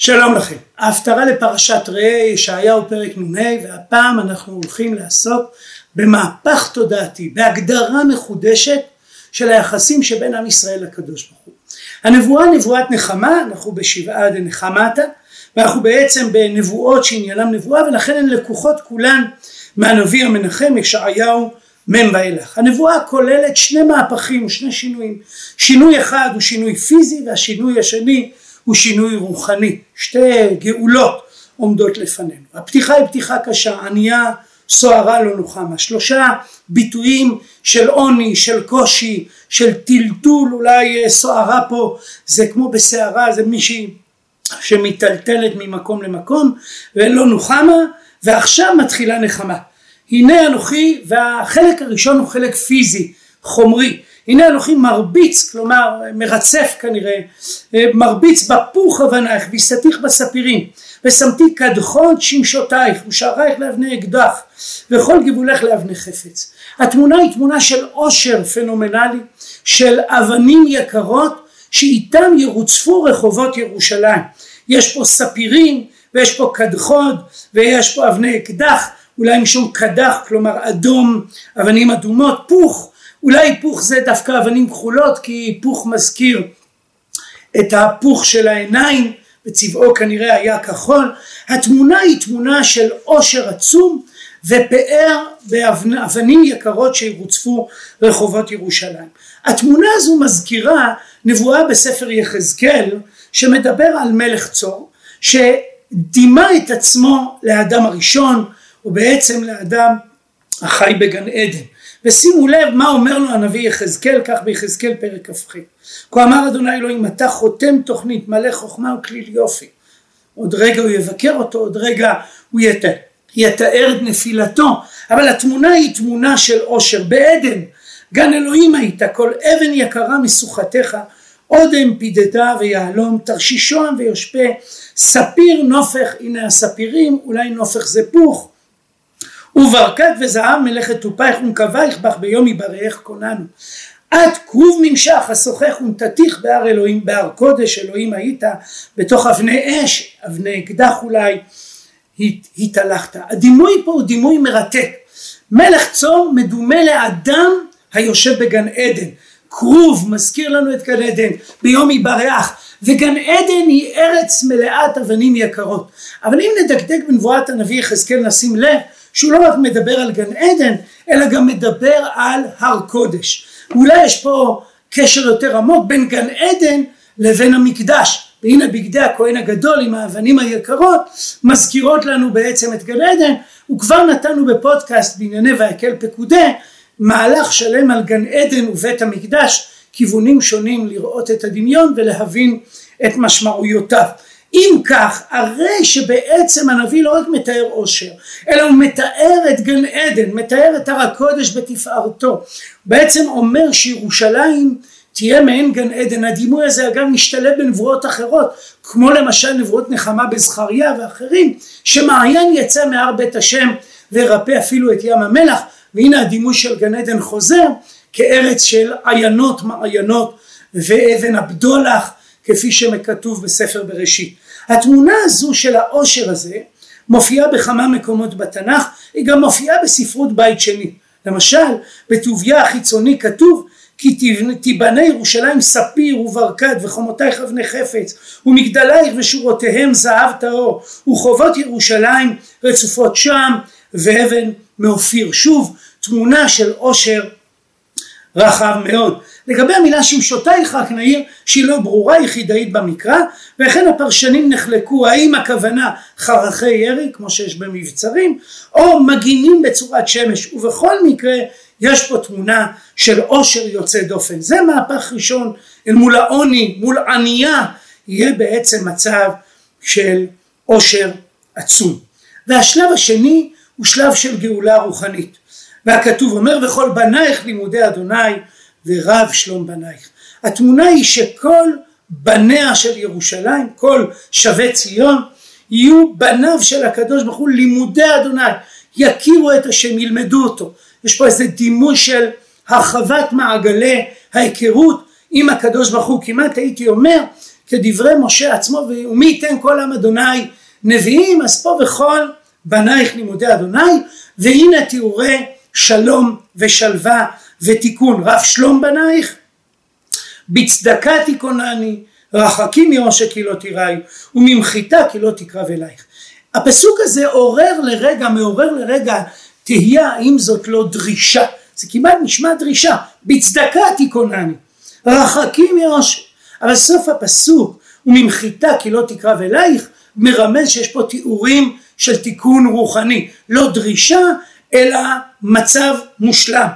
שלום לכם, ההפטרה לפרשת ראה ישעיהו פרק נ"ה והפעם אנחנו הולכים לעסוק במהפך תודעתי, בהגדרה מחודשת של היחסים שבין עם ישראל לקדוש ברוך הוא. הנבואה נבואת נחמה, אנחנו בשבעה דנחמתה ואנחנו בעצם בנבואות שעניינם נבואה ולכן הן לקוחות כולן מהנביא המנחם ישעיהו מ' ואילך. הנבואה כוללת שני מהפכים ושני שינויים, שינוי אחד הוא שינוי פיזי והשינוי השני הוא שינוי רוחני, שתי גאולות עומדות לפנינו. הפתיחה היא פתיחה קשה, ענייה סוערה לא נוחמה, שלושה ביטויים של עוני, של קושי, של טלטול, אולי סוערה פה זה כמו בסערה, זה מישהי שמיטלטלת ממקום למקום ולא נוחמה, ועכשיו מתחילה נחמה. הנה אנוכי, והחלק הראשון הוא חלק פיזי, חומרי, הנה אנוכי מרביץ, כלומר מרצף כנראה, מרביץ בפוך אבנייך ויסתיך בספירים ושמתי קדחון שמשותייך ושערייך לאבני אקדח וכל גבולך לאבני חפץ. התמונה היא תמונה של עושר פנומנלי, של אבנים יקרות שאיתם ירוצפו רחובות ירושלים. יש פה ספירים ויש פה קדחון ויש פה אבני אקדח, אולי משום קדח, כלומר אדום, אבנים אדומות, פוך אולי היפוך זה דווקא אבנים כחולות כי היפוך מזכיר את ההפוך של העיניים וצבעו כנראה היה כחול. התמונה היא תמונה של עושר עצום ופאר באבנים יקרות שירוצפו רחובות ירושלים. התמונה הזו מזכירה נבואה בספר יחזקאל שמדבר על מלך צור שדימה את עצמו לאדם הראשון ובעצם לאדם החי בגן עדן. ושימו לב מה אומר לו הנביא יחזקאל כך ביחזקאל פרק כ"ח. כה אמר אדוני אלוהים אתה חותם תוכנית מלא חוכמה וכליל יופי. עוד רגע הוא יבקר אותו עוד רגע הוא יתאר, יתאר את נפילתו אבל התמונה היא תמונה של עושר בעדן. גן אלוהים היית כל אבן יקרה משוחתך אודם פידדה ויהלום תרשישון ויושפה ספיר נופך הנה הספירים אולי נופך זה פוך וברקת וזהב מלאכת טופייך ונקבייך בך ביום יברך קוננו עד כרוב ממשך השוחך ונתתיך בהר אלוהים בהר קודש אלוהים היית בתוך אבני אש אבני אקדח אולי התהלכת. הדימוי פה הוא דימוי מרתק. מלך צור מדומה לאדם היושב בגן עדן. כרוב מזכיר לנו את גן עדן ביום יברך. וגן עדן היא ארץ מלאת אבנים יקרות. אבל אם נדקדק בנבואת הנביא יחזקאל נשים לב שהוא לא רק מדבר על גן עדן אלא גם מדבר על הר קודש. אולי יש פה קשר יותר עמוק בין גן עדן לבין המקדש. והנה בגדי הכהן הגדול עם האבנים היקרות מזכירות לנו בעצם את גן עדן. וכבר נתנו בפודקאסט בענייני ויקל פקודי מהלך שלם על גן עדן ובית המקדש כיוונים שונים לראות את הדמיון ולהבין את משמעויותיו אם כך הרי שבעצם הנביא לא רק מתאר עושר אלא הוא מתאר את גן עדן מתאר את הר הקודש בתפארתו. בעצם אומר שירושלים תהיה מעין גן עדן. הדימוי הזה אגב משתלב בנבואות אחרות כמו למשל נבואות נחמה בזכריה ואחרים שמעיין יצא מהר בית השם ורפא אפילו את ים המלח. והנה הדימוי של גן עדן חוזר כארץ של עיינות מעיינות ואבן הבדולח כפי שכתוב בספר בראשית. התמונה הזו של העושר הזה מופיעה בכמה מקומות בתנ"ך, היא גם מופיעה בספרות בית שני. למשל בטוביה החיצוני כתוב כי תיבנה ירושלים ספיר וברקת וחומותייך אבני חפץ ומגדלייך ושורותיהם זהב טהור וחובות ירושלים רצופות שם ואבן מאופיר. שוב תמונה של עושר רחב מאוד. לגבי המילה שמשותייך רק נעיר שהיא לא ברורה יחידאית במקרא וכן הפרשנים נחלקו האם הכוונה חרכי ירי כמו שיש במבצרים או מגינים בצורת שמש ובכל מקרה יש פה תמונה של עושר יוצא דופן. זה מהפך ראשון אל מול העוני מול ענייה יהיה בעצם מצב של עושר עצום. והשלב השני הוא שלב של גאולה רוחנית. והכתוב אומר וכל בנייך לימודי אדוני ורב שלום בנייך. התמונה היא שכל בניה של ירושלים, כל שבי ציון, יהיו בניו של הקדוש ברוך הוא לימודי אדוני, יכירו את השם, ילמדו אותו. יש פה איזה דימוי של הרחבת מעגלי ההיכרות עם הקדוש ברוך הוא, כמעט הייתי אומר כדברי משה עצמו ומי ייתן כל עם אדוני נביאים אז פה בכל בנייך לימודי אדוני והנה תיאורי שלום ושלווה ותיקון. רב שלום בנייך בצדקה תיכונני רחקים מעושק כי לא תיראי וממחיתה כי לא תקרב אלייך. הפסוק הזה עורר לרגע מעורר לרגע תהייה האם זאת לא דרישה. זה כמעט נשמע דרישה. בצדקה תיכונני רחקים מעושק אבל סוף הפסוק וממחיתה כי לא תקרב אלייך מרמז שיש פה תיאורים של תיקון רוחני. לא דרישה אלא מצב מושלם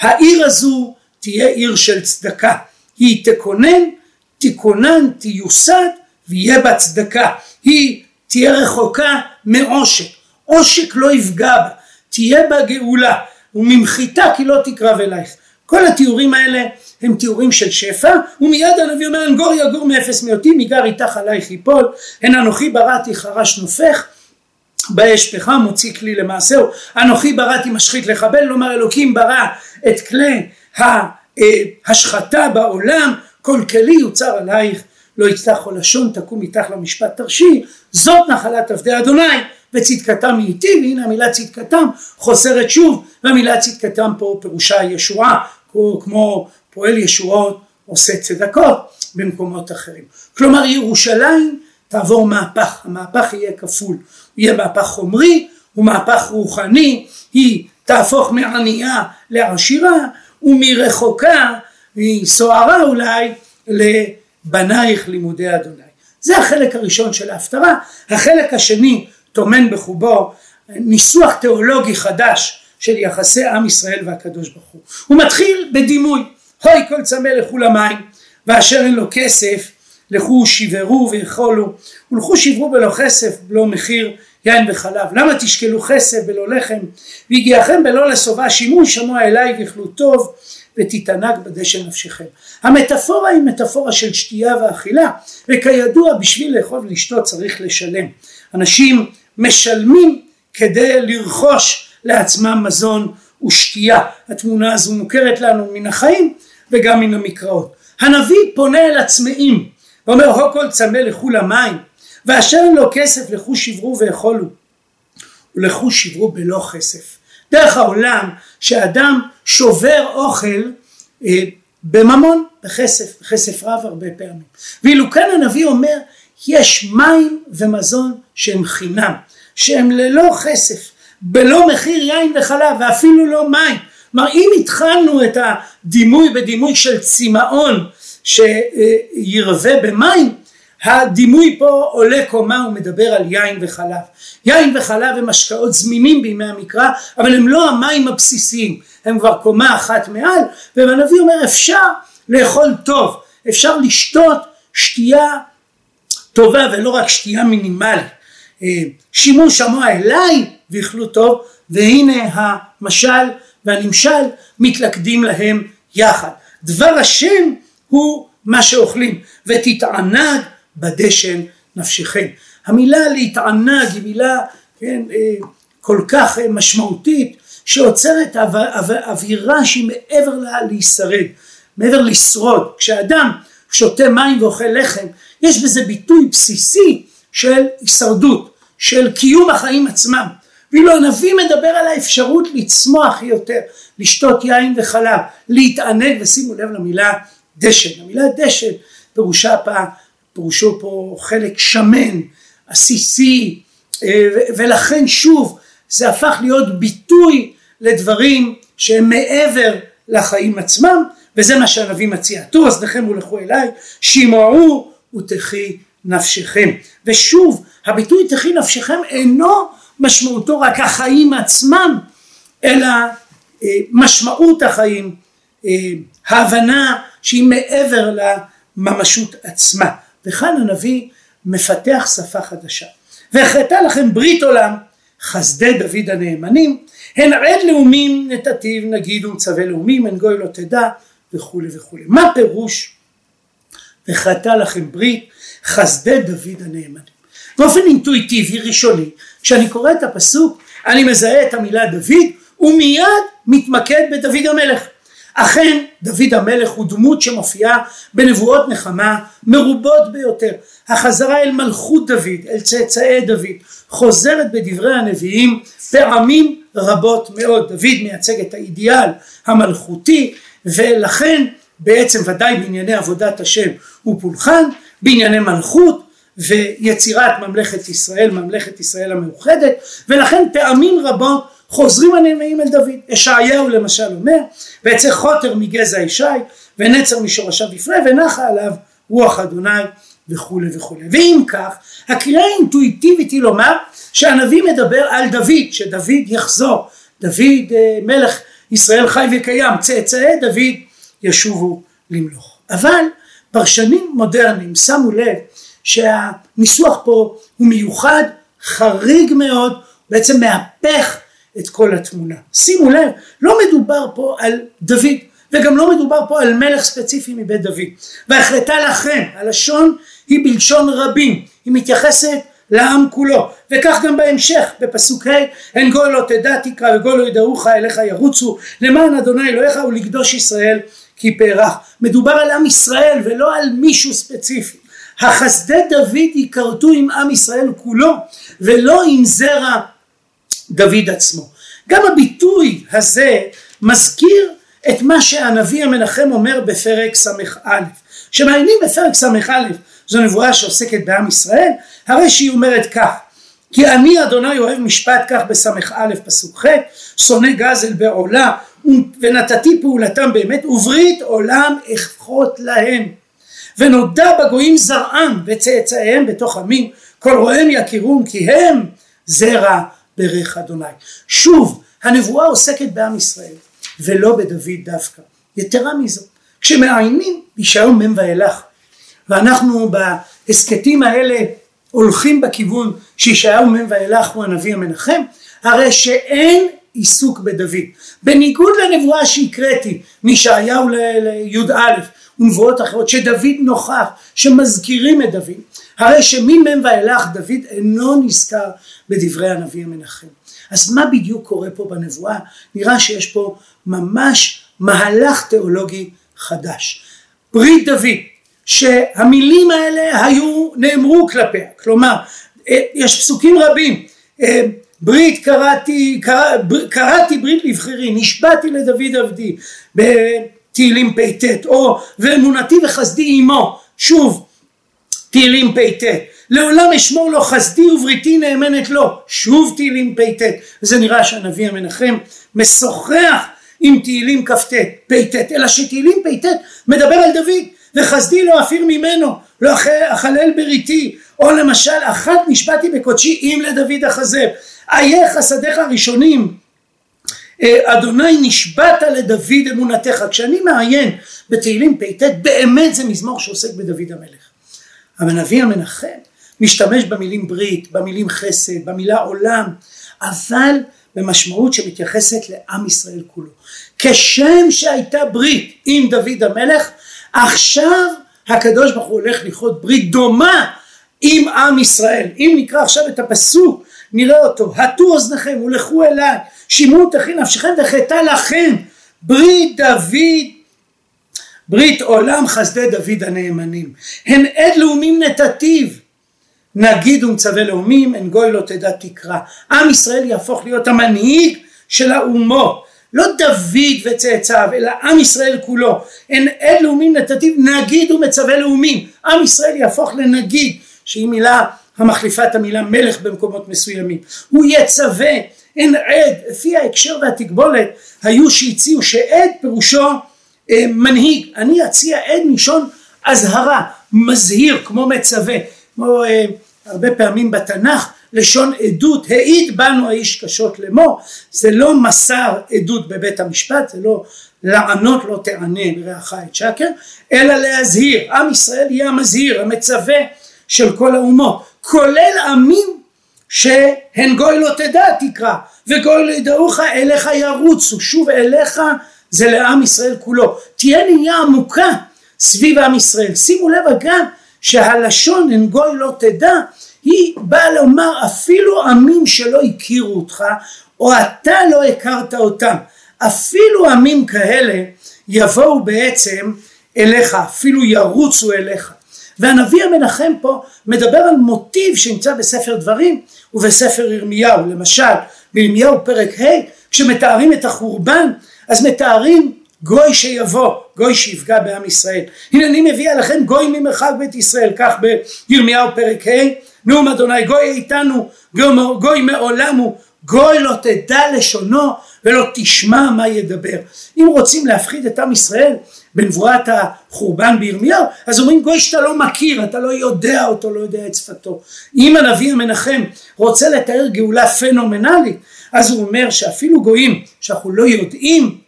העיר הזו תהיה עיר של צדקה. היא תכונן תכונן תיוסד ויהיה בה צדקה. היא תהיה רחוקה מעושק. עושק לא יפגע בה. תהיה בה גאולה. וממחיתה כי לא תקרב אלייך. כל התיאורים האלה הם תיאורים של שפע ומיד הנביא אומר אנגור יגור מאפס מאותי מגר איתך עלייך יפול הן אנוכי בראתי חרש נופך באש פחם מוציא כלי למעשהו. אנוכי בראתי משחית לחבל לומר אלוקים ברא את כלי ההשחתה בעולם. כל כלי יוצר עלייך לא יצלח כל לשון תקום איתך למשפט תרשי. זאת נחלת עבדי אדוני. וצדקתם מאיתי והנה המילה צדקתם חוסרת שוב. והמילה צדקתם פה פירושה ישועה כמו פועל ישועות עושה צדקות במקומות אחרים. כלומר ירושלים תעבור מהפך. המהפך יהיה כפול. יהיה מהפך חומרי ומהפך רוחני היא תהפוך מענייה לעשירה ומרחוקה מסוערה אולי לבנייך לימודי אדוני. זה החלק הראשון של ההפטרה. החלק השני טומן בחובו ניסוח תיאולוגי חדש של יחסי עם ישראל והקדוש ברוך הוא. הוא מתחיל בדימוי. הוי כל צמא לכו למים ואשר אין לו כסף לכו שברו ויכולו ולכו שברו בלא כסף בלא מחיר יין וחלב למה תשקלו כסף בלא לחם והגיעכם בלא לשובע שימוי שמוע אליי ויכלו טוב ותתענג בדשא נפשכם. המטאפורה היא מטאפורה של שתייה ואכילה וכידוע בשביל לאכול ולשתות צריך לשלם. אנשים משלמים כדי לרכוש לעצמם מזון ושתייה. התמונה הזו מוכרת לנו מן החיים וגם מן המקראות. הנביא פונה אל הצמאים ואומר הו כל צמא לכו למים ואשר אין לו כסף לכו שברו ואכולו ולכו שברו בלא כסף. דרך העולם שאדם שובר אוכל אה, בממון, בכסף, בכסף רב הרבה פעמים. ואילו כאן הנביא אומר יש מים ומזון שהם חינם, שהם ללא כסף, בלא מחיר יין וחלב ואפילו לא מים. כלומר אם התחלנו את הדימוי בדימוי של צמאון שירווה במים הדימוי פה עולה קומה ומדבר על יין וחלב. יין וחלב הם השקעות זמינים בימי המקרא אבל הם לא המים הבסיסיים. הם כבר קומה אחת מעל והנביא אומר אפשר לאכול טוב אפשר לשתות שתייה טובה ולא רק שתייה מינימלית. אה, שימוש שמוע אליי ואכלו טוב והנה המשל והנמשל מתלכדים להם יחד. דבר השם הוא מה שאוכלים ותתענג בדשן נפשכם. המילה להתענג היא מילה כן, אה, כל כך אה, משמעותית שעוצרת אווירה שהיא מעבר לה להישרד, מעבר לשרוד. כשאדם שותה מים ואוכל לחם יש בזה ביטוי בסיסי של הישרדות, של קיום החיים עצמם. ואילו הנביא מדבר על האפשרות לצמוח יותר, לשתות יין וחלב, להתענג ושימו לב למילה דשן. המילה דשן פירושה פעם פירושו פה חלק שמן, עסיסי, אה, ולכן שוב זה הפך להיות ביטוי לדברים שהם מעבר לחיים עצמם, וזה מה שהנביא מציע. תור אזניכם ולכו אליי, שמעו ותחי נפשכם. ושוב, הביטוי תחי נפשכם אינו משמעותו רק החיים עצמם, אלא אה, משמעות החיים, אה, ההבנה שהיא מעבר לממשות עצמה. וכאן הנביא מפתח שפה חדשה. והחלטה לכם ברית עולם חסדי דוד הנאמנים הן עד לאומים נתתיו נגיד ומצווה לאומים הן גוי לא תדע וכולי וכולי. מה פירוש וחטא לכם ברית חסדי דוד הנאמנים. באופן אינטואיטיבי ראשוני כשאני קורא את הפסוק אני מזהה את המילה דוד ומיד מתמקד בדוד המלך. אכן דוד המלך הוא דמות שמופיעה בנבואות נחמה מרובות ביותר. החזרה אל מלכות דוד, אל צאצאי דוד, חוזרת בדברי הנביאים פעמים רבות מאוד. דוד מייצג את האידיאל המלכותי ולכן בעצם ודאי בענייני עבודת השם הוא פולחן, בענייני מלכות ויצירת ממלכת ישראל, ממלכת ישראל המאוחדת ולכן פעמים רבות חוזרים הנמאים אל דוד. ישעיהו למשל אומר, ויצא חוטר מגזע ישי ונצר משורשיו יפנה ונחה עליו רוח אדוני וכולי וכולי. ואם כך, הקריאה האינטואיטיבית היא לומר שהנביא מדבר על דוד, שדוד יחזור. דוד אה, מלך ישראל חי וקיים, צאצאי דוד ישובו למלוך. אבל פרשנים מודרניים שמו לב שהניסוח פה הוא מיוחד, חריג מאוד, בעצם מהפך את כל התמונה. שימו לב, לא מדובר פה על דוד וגם לא מדובר פה על מלך ספציפי מבית דוד. והחלטה לכם, הלשון היא בלשון רבים, היא מתייחסת לעם כולו וכך גם בהמשך בפסוק ה' אין גוי לא תדע תקרא וגוי לא ידעוך אליך ירוצו למען אדוני אלוהיך ולקדוש ישראל כי פארך מדובר על עם ישראל ולא על מישהו ספציפי החסדי דוד ייכרתו עם עם ישראל כולו ולא עם זרע דוד עצמו. גם הביטוי הזה מזכיר את מה שהנביא המנחם אומר בפרק ס"א. כשמעיינים בפרק ס"א זו נבואה שעוסקת בעם ישראל, הרי שהיא אומרת כך כי אני אדוני אוהב משפט כך בס"א פסוק ח' שונא גזל בעולה ונתתי פעולתם באמת וברית עולם אכפות להם ונודע בגויים זרעם וצאצאיהם בתוך עמים כל רואיהם יכירום כי הם זרע ברך אדוני. שוב, הנבואה עוסקת בעם ישראל ולא בדוד דווקא. יתרה מזו, כשמעיינים ישעיהו מ' ואילך ואנחנו בהסכתים האלה הולכים בכיוון שישעיהו מ' ואילך הוא הנביא המנחם, הרי שאין עיסוק בדוד. בניגוד לנבואה שהקראתי מישעיהו לי"א ונבואות אחרות שדוד נוכח, שמזכירים את דוד, הרי שממ"ם ואילך דוד אינו נזכר בדברי הנביא המנחם. אז מה בדיוק קורה פה בנבואה? נראה שיש פה ממש מהלך תיאולוגי חדש. ברית דוד, שהמילים האלה היו, נאמרו כלפיה, כלומר אה, יש פסוקים רבים, אה, ברית קראתי, קרא, קראתי ברית לבחירי, נשבעתי לדוד עבדי בתהילים פט, או ואמונתי וחסדי עמו, שוב תהילים פט, לעולם אשמור לו חסדי ובריתי נאמנת לו, שוב תהילים פט, וזה נראה שהנביא המנחם משוחח עם תהילים כ"ט, פט, אלא שתהילים פט מדבר על דוד, וחסדי לא אפיר ממנו, לא אכלל בריתי, או למשל אחת נשבעתי בקודשי אם לדוד החזר, איה חסדיך הראשונים? אה, אדוני נשבעת לדוד אמונתך. כשאני מעיין בתהילים פט באמת זה מזמור שעוסק בדוד המלך הנביא המנחם משתמש במילים ברית, במילים חסד, במילה עולם, אבל במשמעות שמתייחסת לעם ישראל כולו. כשם שהייתה ברית עם דוד המלך, עכשיו הקדוש ברוך הוא הולך לכרות ברית דומה עם עם ישראל. אם נקרא עכשיו את הפסוק, נראה אותו, הטו אוזניכם ולכו אליי, שמעו תכי נפשכם וחטא לכם, ברית דוד ברית עולם חסדי דוד הנאמנים. הן עד לאומים נתתיו. נגיד ומצווה לאומים אין גוי לא תדע תקרא עם ישראל יהפוך להיות המנהיג של האומות לא דוד וצאצאיו אלא עם ישראל כולו. אין עד לאומים נתתיו נגיד ומצווה לאומים. עם ישראל יהפוך לנגיד שהיא מילה המחליפה את המילה מלך במקומות מסוימים. הוא יצווה אין עד לפי ההקשר והתקבולת היו שהציעו שעד פירושו מנהיג. אני אציע עד מלשון אזהרה מזהיר כמו מצווה כמו אה, הרבה פעמים בתנ"ך לשון עדות העיד בנו האיש קשות לאמור זה לא מסר עדות בבית המשפט זה לא לענות לא תענה ברעך את שקר אלא להזהיר. עם ישראל יהיה המזהיר המצווה של כל האומות כולל עמים שהן גוי לא תדע תקרא וגוי לא ידעוך אליך ירוצו שוב אליך זה לעם ישראל כולו. תהיה נהיה עמוקה סביב עם ישראל. שימו לב אגב שהלשון הן גוי לא תדע היא באה לומר אפילו עמים שלא הכירו אותך או אתה לא הכרת אותם אפילו עמים כאלה יבואו בעצם אליך אפילו ירוצו אליך והנביא המנחם פה מדבר על מוטיב שנמצא בספר דברים ובספר ירמיהו. למשל בירמיהו פרק ה' כשמתארים את החורבן אז מתארים גוי שיבוא, גוי שיפגע בעם ישראל. הנה אני מביא עליכם גוי ממרחק בית ישראל, כך בירמיהו פרק ה', נאום אדוני גוי איתנו, גוי מעולם הוא, גוי לא תדע לשונו ולא תשמע מה ידבר. אם רוצים להפחיד את עם ישראל בנבואת החורבן בירמיהו, אז אומרים גוי שאתה לא מכיר, אתה לא יודע אותו, לא יודע את שפתו. אם הנביא המנחם רוצה לתאר גאולה פנומנלית, אז הוא אומר שאפילו גויים שאנחנו לא יודעים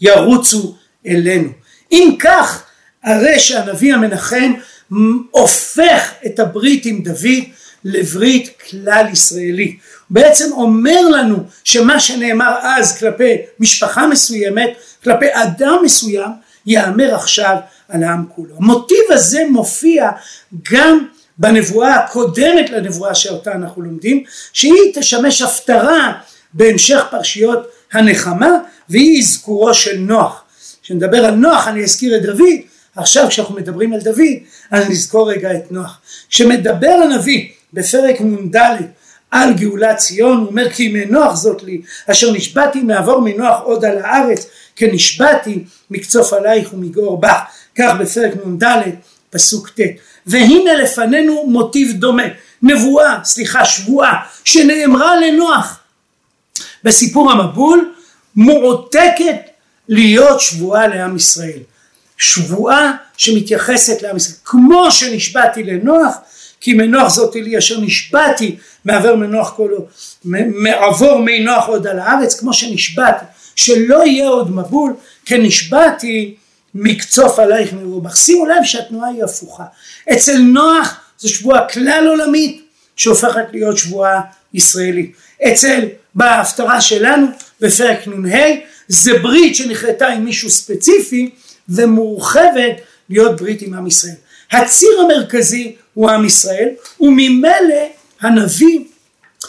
ירוצו אלינו. אם כך, הרי שהנביא המנחם הופך את הברית עם דוד לברית כלל ישראלי. בעצם אומר לנו שמה שנאמר אז כלפי משפחה מסוימת, כלפי אדם מסוים, יאמר עכשיו על העם כולו. המוטיב הזה מופיע גם בנבואה הקודמת לנבואה שאותה אנחנו לומדים, שהיא תשמש הפטרה בהמשך פרשיות הנחמה והיא אזכורו של נוח. כשנדבר על נוח אני אזכיר את דוד, עכשיו כשאנחנו מדברים על דוד אז נזכור רגע את נוח. כשמדבר הנביא בפרק נ"ד על גאולת ציון הוא אומר כי מנוח זאת לי אשר נשבעתי מעבור מנוח עוד על הארץ כנשבעתי מקצוף עלייך ומגאור בך כך בפרק נ"ד פסוק ט' והנה לפנינו מוטיב דומה נבואה סליחה שבועה שנאמרה לנוח בסיפור המבול מועתקת להיות שבועה לעם ישראל. שבועה שמתייחסת לעם ישראל. כמו שנשבעתי לנוח, כי מנוח זאת לי אשר נשבעתי מעבר מנוח כלו, מעבור מי נוח עוד על הארץ, כמו שנשבעתי שלא יהיה עוד מבול, כי נשבעתי מקצוף עלייך מרובך. שימו לב שהתנועה היא הפוכה. אצל נוח זו שבועה כלל עולמית שהופכת להיות שבועה ישראלית. אצל בהפטרה שלנו בפרק נ"ה זה ברית שנכרתה עם מישהו ספציפי ומורחבת להיות ברית עם עם ישראל. הציר המרכזי הוא עם ישראל וממילא הנביא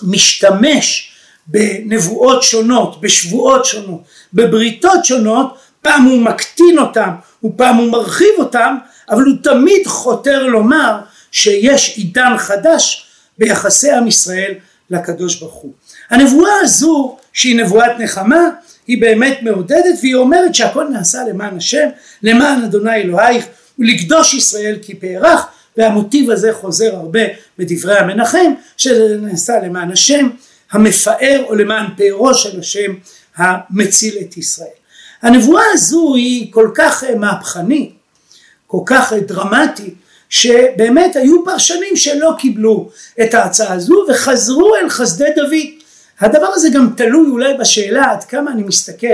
משתמש בנבואות שונות, בשבועות שונות, בבריתות שונות, פעם הוא מקטין אותם ופעם הוא מרחיב אותם, אבל הוא תמיד חותר לומר שיש עידן חדש ביחסי עם ישראל לקדוש ברוך הוא. הנבואה הזו שהיא נבואת נחמה היא באמת מעודדת והיא אומרת שהכל נעשה למען השם למען אדוני אלוהיך ולקדוש ישראל כי פארך והמוטיב הזה חוזר הרבה בדברי המנחם שזה נעשה למען השם המפאר או למען פארו של השם המציל את ישראל. הנבואה הזו היא כל כך מהפכנית כל כך דרמטית שבאמת היו פרשנים שלא קיבלו את ההצעה הזו וחזרו אל חסדי דוד. הדבר הזה גם תלוי אולי בשאלה עד כמה אני מסתכל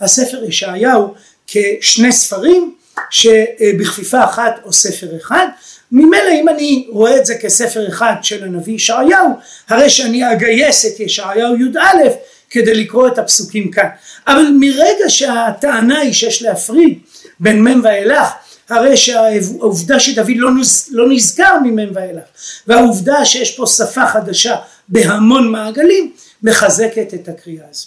על ספר ישעיהו כשני ספרים שבכפיפה אחת או ספר אחד ממילא אם אני רואה את זה כספר אחד של הנביא ישעיהו הרי שאני אגייס את ישעיהו י"א כדי לקרוא את הפסוקים כאן אבל מרגע שהטענה היא שיש להפריד בין מ' ואילך הרי שהעובדה שדוד לא, נוז, לא נזכר ממם ואילך והעובדה שיש פה שפה חדשה בהמון מעגלים מחזקת את הקריאה הזו.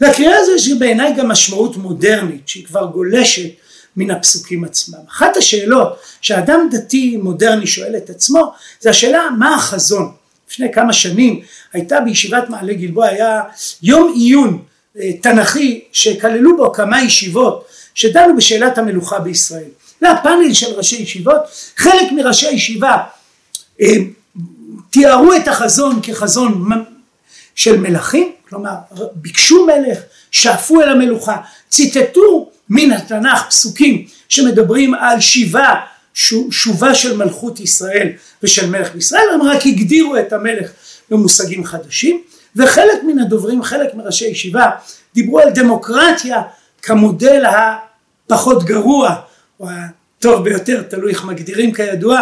והקריאה הזו יש בעיניי גם משמעות מודרנית שהיא כבר גולשת מן הפסוקים עצמם. אחת השאלות שאדם דתי מודרני שואל את עצמו זה השאלה מה החזון. לפני כמה שנים הייתה בישיבת מעלה גלבוע היה יום עיון אה, תנכי שכללו בו כמה ישיבות שדנו בשאלת המלוכה בישראל. זה הפאנל של ראשי ישיבות, חלק מראשי הישיבה אה, תיארו את החזון כחזון של מלכים, כלומר ביקשו מלך, שאפו אל המלוכה, ציטטו מן התנ"ך פסוקים שמדברים על שיבה, שובה של מלכות ישראל ושל מלך בישראל, הם רק הגדירו את המלך במושגים חדשים, וחלק מן הדוברים, חלק מראשי ישיבה, דיברו על דמוקרטיה כמודל הפחות גרוע או הטוב ביותר, תלוי איך מגדירים כידוע,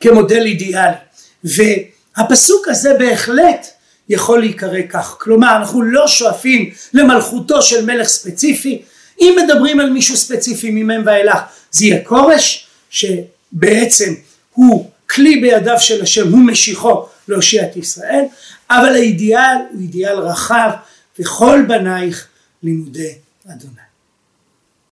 כמודל אידיאלי. והפסוק הזה בהחלט יכול להיקרא כך. כלומר, אנחנו לא שואפים למלכותו של מלך ספציפי. אם מדברים על מישהו ספציפי ממם ואילך, זה יהיה כורש, שבעצם הוא כלי בידיו של השם, הוא משיחו להושיע את ישראל, אבל האידיאל הוא אידיאל רחב, וכל בנייך לימודי אדוני.